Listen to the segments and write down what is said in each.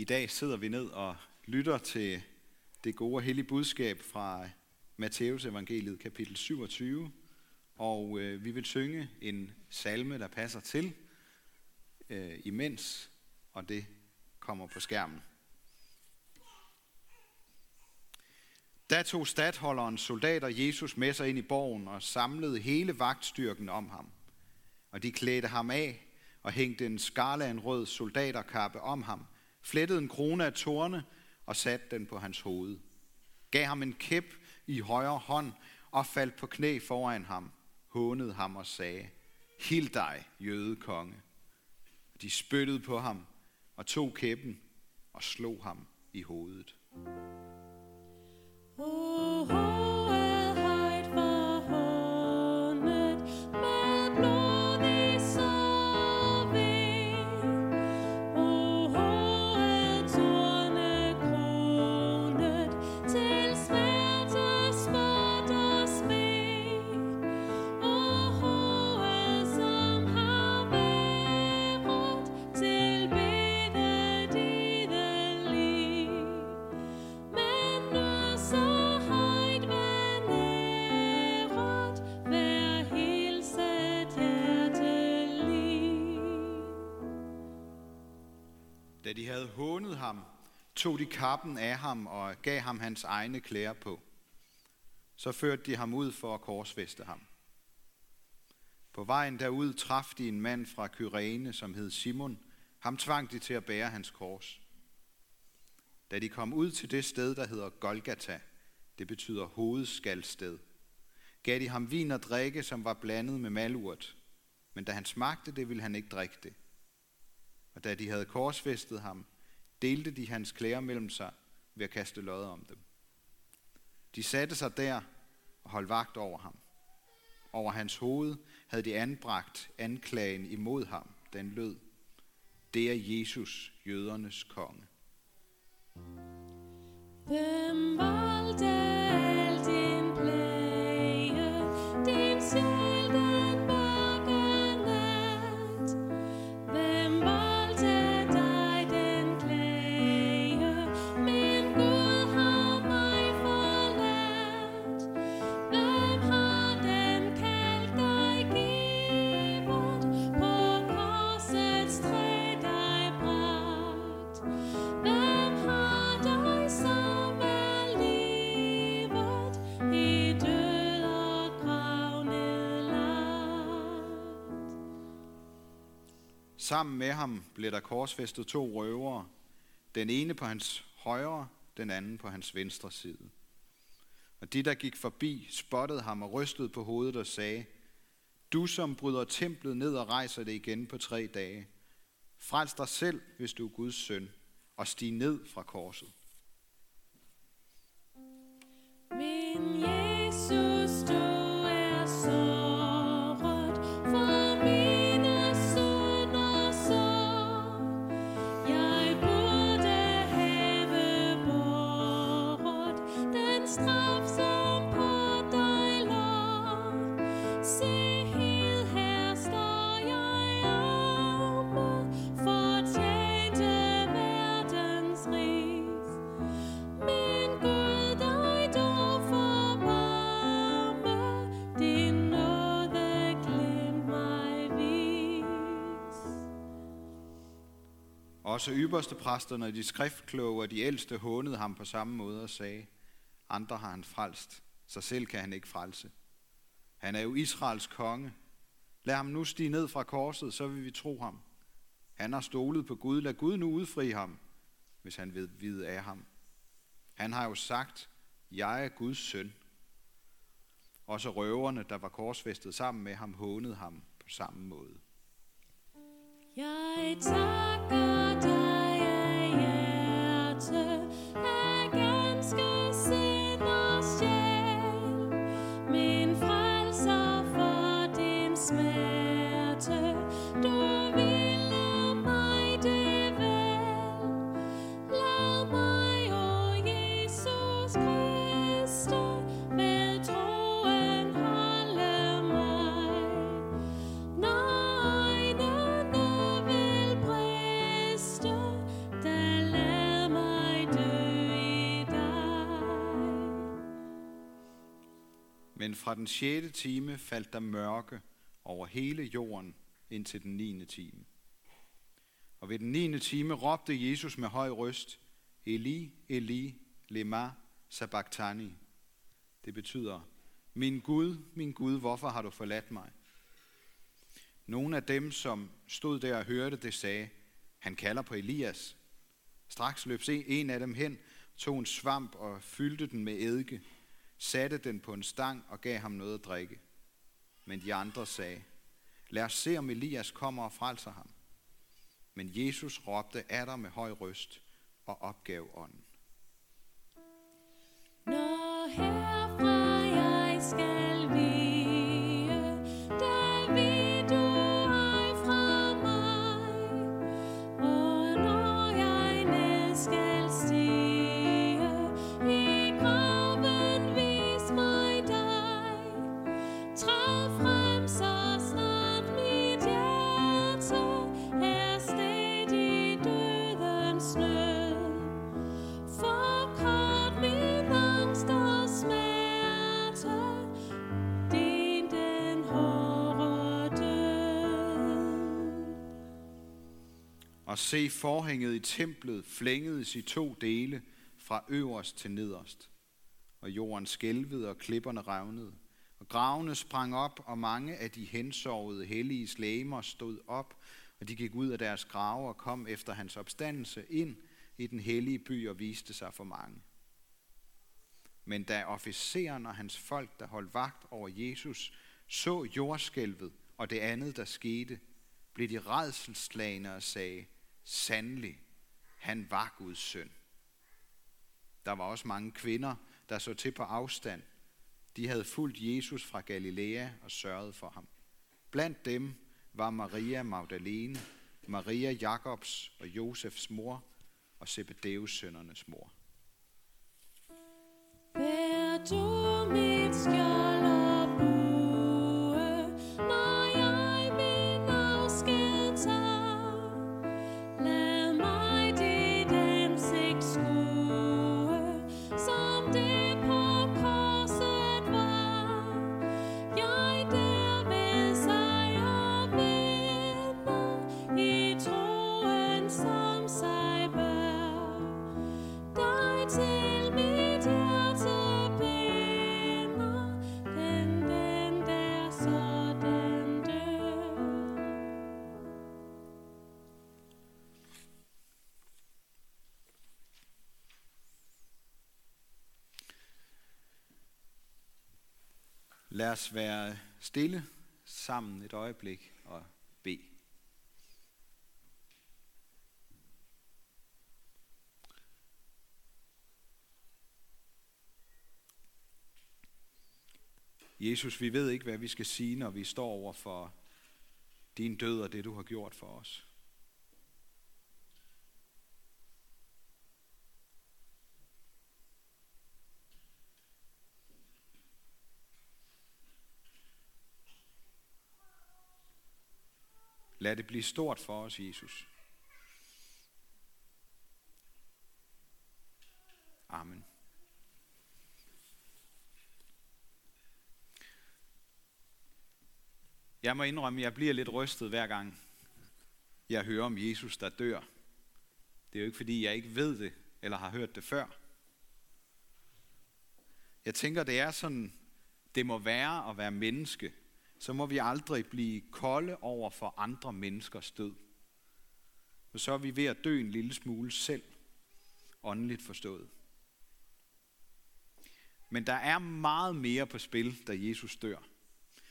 I dag sidder vi ned og lytter til det gode og hellige budskab fra Matteus evangeliet kapitel 27, og øh, vi vil synge en salme, der passer til øh, imens, og det kommer på skærmen. Da tog stadholderen soldater Jesus med sig ind i borgen og samlede hele vagtstyrken om ham. Og de klædte ham af og hængte en skala en rød soldaterkappe om ham, flettede en krone af tårne og satte den på hans hoved. Gav ham en kæp i højre hånd og faldt på knæ foran ham, hånede ham og sagde, Hild dig, jødekonge. De spyttede på ham og tog kæppen og slog ham i hovedet. Oh, oh, de havde hånet ham, tog de kappen af ham og gav ham hans egne klæder på. Så førte de ham ud for at korsfæste ham. På vejen derud traf de en mand fra Kyrene, som hed Simon. Ham tvang de til at bære hans kors. Da de kom ud til det sted, der hedder Golgata, det betyder hovedskalsted, gav de ham vin og drikke, som var blandet med malurt. Men da han smagte det, ville han ikke drikke det. Og da de havde korsfæstet ham, delte de hans klæder mellem sig ved at kaste lodder om dem. De satte sig der og holdt vagt over ham. Over hans hoved havde de anbragt anklagen imod ham. Den lød, det er Jesus, jødernes konge. Sammen med ham blev der korsfæstet to røvere, den ene på hans højre, den anden på hans venstre side. Og de, der gik forbi, spottede ham og rystede på hovedet og sagde, Du som bryder templet ned og rejser det igen på tre dage, frels dig selv, hvis du er Guds søn, og stig ned fra korset. Min Jesus, du er så Også ypperste præsterne, de skriftkloge og de ældste hånede ham på samme måde og sagde, andre har han frelst, så selv kan han ikke frelse. Han er jo Israels konge. Lad ham nu stige ned fra korset, så vil vi tro ham. Han har stolet på Gud. Lad Gud nu udfri ham, hvis han ved vide af ham. Han har jo sagt, jeg er Guds søn. Også røverne, der var korsfæstet sammen med ham, hånede ham på samme måde. Jeg takker dig af hjertet. Men fra den sjette time faldt der mørke over hele jorden indtil den niende time. Og ved den niende time råbte Jesus med høj røst, Eli, Eli, lema sabachthani. Det betyder, min Gud, min Gud, hvorfor har du forladt mig? Nogle af dem, som stod der og hørte det, sagde, han kalder på Elias. Straks løb en af dem hen, tog en svamp og fyldte den med eddike, satte den på en stang og gav ham noget at drikke. Men de andre sagde, lad os se, om Elias kommer og frelser ham. Men Jesus råbte af dig med høj røst og opgav ånden. Når herfra jeg skal Og se forhænget i templet flængedes i to dele fra øverst til nederst. Og jorden skælvede og klipperne revnede. Og gravene sprang op, og mange af de hensovede hellige slæmer stod op, og de gik ud af deres grave og kom efter hans opstandelse ind i den hellige by og viste sig for mange. Men da officeren og hans folk, der holdt vagt over Jesus, så jordskælvet og det andet, der skete, blev de redselslagende og sagde, sandelig, han var Guds søn. Der var også mange kvinder, der så til på afstand. De havde fulgt Jesus fra Galilea og sørget for ham. Blandt dem var Maria Magdalene, Maria Jakobs og Josefs mor og Zebedeus sønnernes mor. Vær du mit skjold Lad os være stille sammen et øjeblik og bede. Jesus, vi ved ikke, hvad vi skal sige, når vi står over for din død og det, du har gjort for os. Lad det blive stort for os, Jesus. Amen. Jeg må indrømme, at jeg bliver lidt rystet hver gang, jeg hører om Jesus, der dør. Det er jo ikke, fordi jeg ikke ved det, eller har hørt det før. Jeg tænker, det er sådan, det må være at være menneske. Så må vi aldrig blive kolde over for andre menneskers død. For så er vi ved at dø en lille smule selv, åndeligt forstået. Men der er meget mere på spil, da Jesus dør.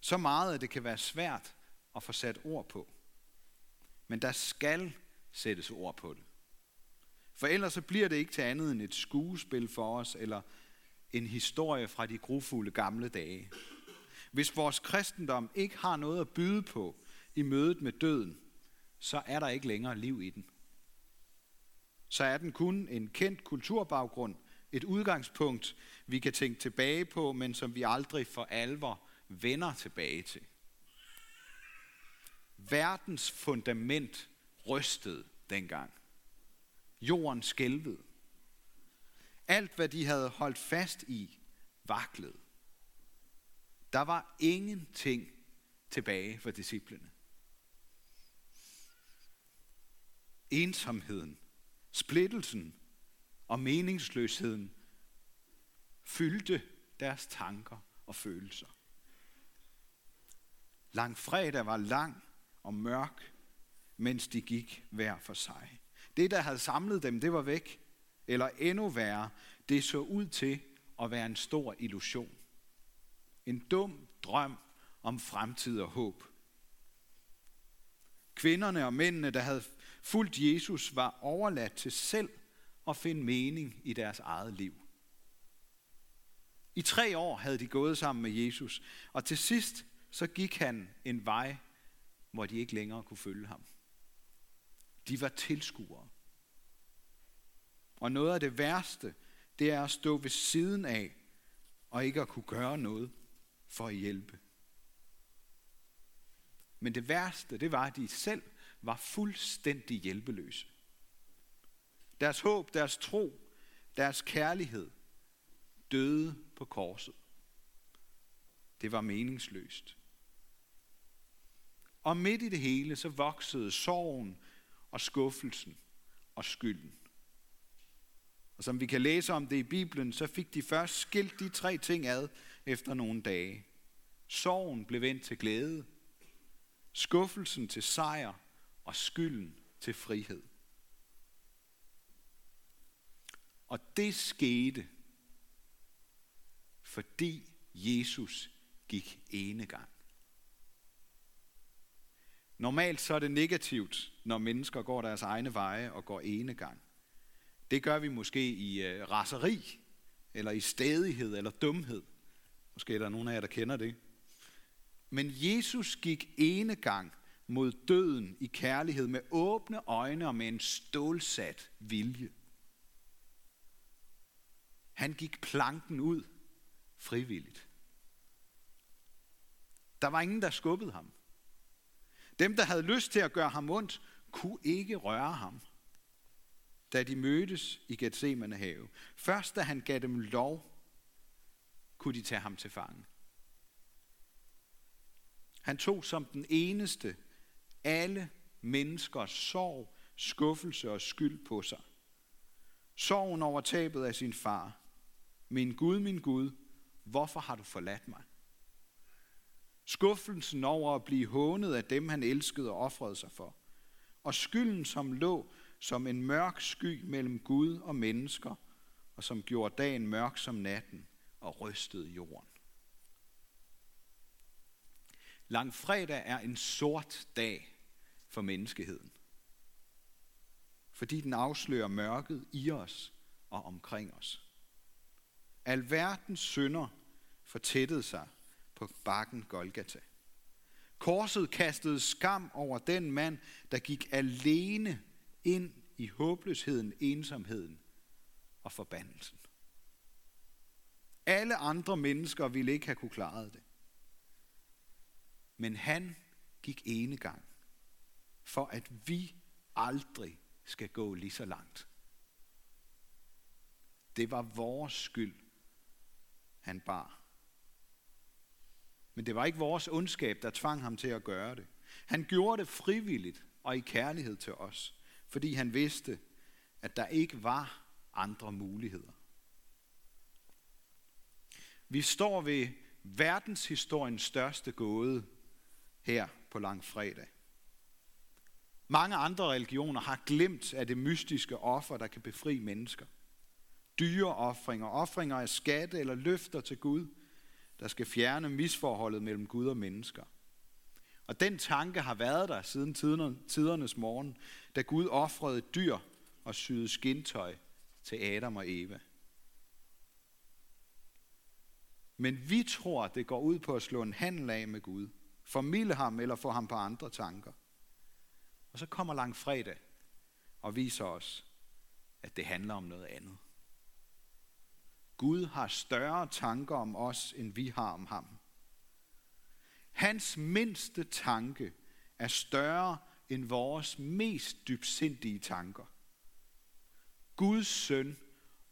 Så meget, at det kan være svært at få sat ord på. Men der skal sættes ord på det. For ellers så bliver det ikke til andet end et skuespil for os, eller en historie fra de grufulde gamle dage. Hvis vores kristendom ikke har noget at byde på i mødet med døden, så er der ikke længere liv i den. Så er den kun en kendt kulturbaggrund, et udgangspunkt, vi kan tænke tilbage på, men som vi aldrig for alvor vender tilbage til. Verdens fundament rystede dengang. Jorden skælvede. Alt, hvad de havde holdt fast i, vaklede. Der var ingenting tilbage for disciplene. Ensomheden, splittelsen og meningsløsheden fyldte deres tanker og følelser. Langfredag var lang og mørk, mens de gik hver for sig. Det, der havde samlet dem, det var væk. Eller endnu værre, det så ud til at være en stor illusion. En dum drøm om fremtid og håb. Kvinderne og mændene, der havde fulgt Jesus, var overladt til selv at finde mening i deres eget liv. I tre år havde de gået sammen med Jesus, og til sidst så gik han en vej, hvor de ikke længere kunne følge ham. De var tilskuere. Og noget af det værste, det er at stå ved siden af og ikke at kunne gøre noget for at hjælpe. Men det værste, det var, at de selv var fuldstændig hjælpeløse. Deres håb, deres tro, deres kærlighed døde på korset. Det var meningsløst. Og midt i det hele, så voksede sorgen og skuffelsen og skylden. Og som vi kan læse om det i Bibelen, så fik de først skilt de tre ting ad efter nogle dage. Sorgen blev vendt til glæde, skuffelsen til sejr og skylden til frihed. Og det skete, fordi Jesus gik ene gang. Normalt så er det negativt, når mennesker går deres egne veje og går ene gang. Det gør vi måske i øh, raseri, eller i stedighed, eller dumhed. Måske er der nogen af jer, der kender det. Men Jesus gik ene gang mod døden i kærlighed med åbne øjne og med en stålsat vilje. Han gik planken ud frivilligt. Der var ingen, der skubbede ham. Dem, der havde lyst til at gøre ham ondt, kunne ikke røre ham, da de mødtes i Gethsemane have. Først da han gav dem lov, kunne de tage ham til fange. Han tog som den eneste alle menneskers sorg, skuffelse og skyld på sig. Sorgen over tabet af sin far. Min Gud, min Gud, hvorfor har du forladt mig? Skuffelsen over at blive hånet af dem, han elskede og offrede sig for. Og skylden, som lå som en mørk sky mellem Gud og mennesker, og som gjorde dagen mørk som natten og rystede jorden. Langfredag er en sort dag for menneskeheden. Fordi den afslører mørket i os og omkring os. Alverdens synder fortættede sig på bakken Golgata. Korset kastede skam over den mand, der gik alene ind i håbløsheden, ensomheden og forbandelsen. Alle andre mennesker ville ikke have kunne klare det. Men han gik ene gang, for at vi aldrig skal gå lige så langt. Det var vores skyld, han bar. Men det var ikke vores ondskab, der tvang ham til at gøre det. Han gjorde det frivilligt og i kærlighed til os, fordi han vidste, at der ikke var andre muligheder. Vi står ved verdenshistoriens største gåde her på langfredag. Mange andre religioner har glemt af det mystiske offer, der kan befri mennesker. Dyre offringer, offringer af skatte eller løfter til Gud – der skal fjerne misforholdet mellem Gud og mennesker. Og den tanke har været der siden tidernes morgen, da Gud offrede dyr og syede skintøj til Adam og Eva. Men vi tror, det går ud på at slå en handel af med Gud, Formille ham eller få ham på andre tanker. Og så kommer langfredag og viser os, at det handler om noget andet. Gud har større tanker om os, end vi har om ham. Hans mindste tanke er større end vores mest dybsindige tanker. Guds søn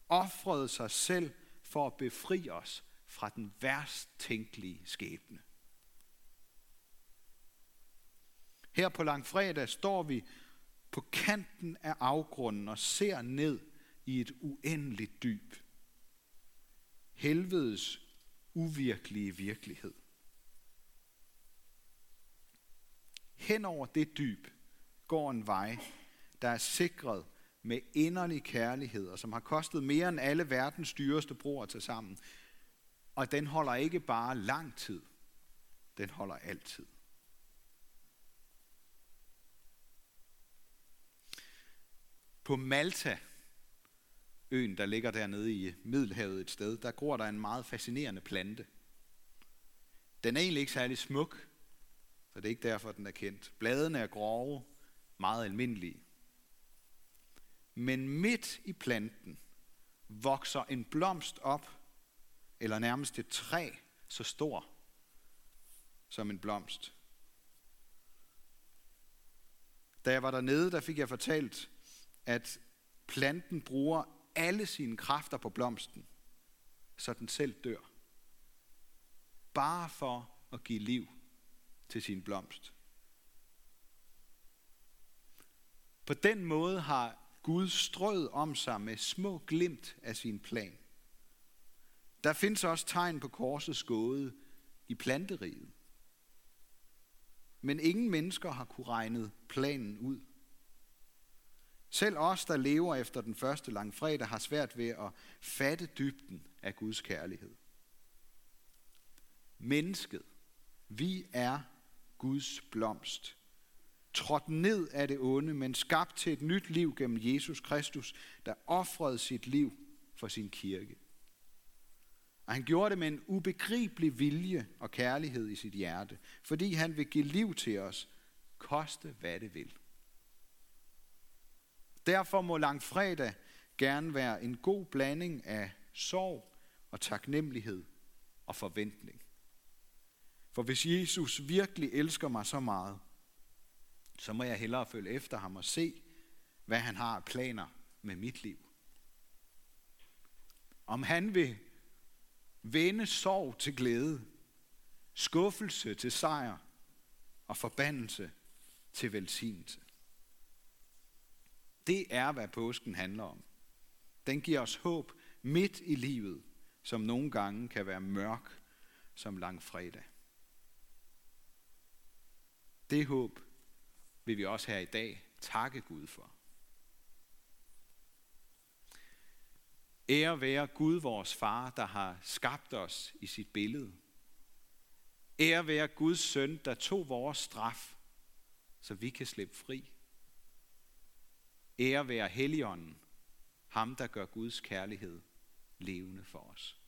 offrede sig selv for at befri os fra den værst tænkelige skæbne. Her på langfredag står vi på kanten af afgrunden og ser ned i et uendeligt dyb. Helvedes uvirkelige virkelighed. Hen over det dyb går en vej, der er sikret med inderlig kærlighed, og som har kostet mere end alle verdens dyreste broer til sammen. Og den holder ikke bare lang tid, den holder altid. På Malta, øen, der ligger dernede i Middelhavet et sted, der gror der en meget fascinerende plante. Den er egentlig ikke særlig smuk, så det er ikke derfor, den er kendt. Bladene er grove, meget almindelige. Men midt i planten vokser en blomst op, eller nærmest et træ, så stor som en blomst. Da jeg var dernede, der fik jeg fortalt, at planten bruger alle sine kræfter på blomsten, så den selv dør. Bare for at give liv til sin blomst. På den måde har Gud strøet om sig med små glimt af sin plan. Der findes også tegn på korsets gåde i planteriget. Men ingen mennesker har kunne regnet planen ud. Selv os, der lever efter den første langfredag, har svært ved at fatte dybden af Guds kærlighed. Mennesket, vi er Guds blomst. Trådt ned af det onde, men skabt til et nyt liv gennem Jesus Kristus, der offrede sit liv for sin kirke. Og han gjorde det med en ubegribelig vilje og kærlighed i sit hjerte, fordi han vil give liv til os, koste hvad det vil. Derfor må langfredag gerne være en god blanding af sorg og taknemmelighed og forventning. For hvis Jesus virkelig elsker mig så meget, så må jeg hellere følge efter ham og se, hvad han har planer med mit liv. Om han vil vende sorg til glæde, skuffelse til sejr og forbandelse til velsignelse. Det er, hvad påsken handler om. Den giver os håb midt i livet, som nogle gange kan være mørk som langfredag. Det håb vil vi også her i dag takke Gud for. Ære være Gud, vores far, der har skabt os i sit billede. Ære være Guds søn, der tog vores straf, så vi kan slippe fri. Ære være Helligånden, ham der gør Guds kærlighed levende for os.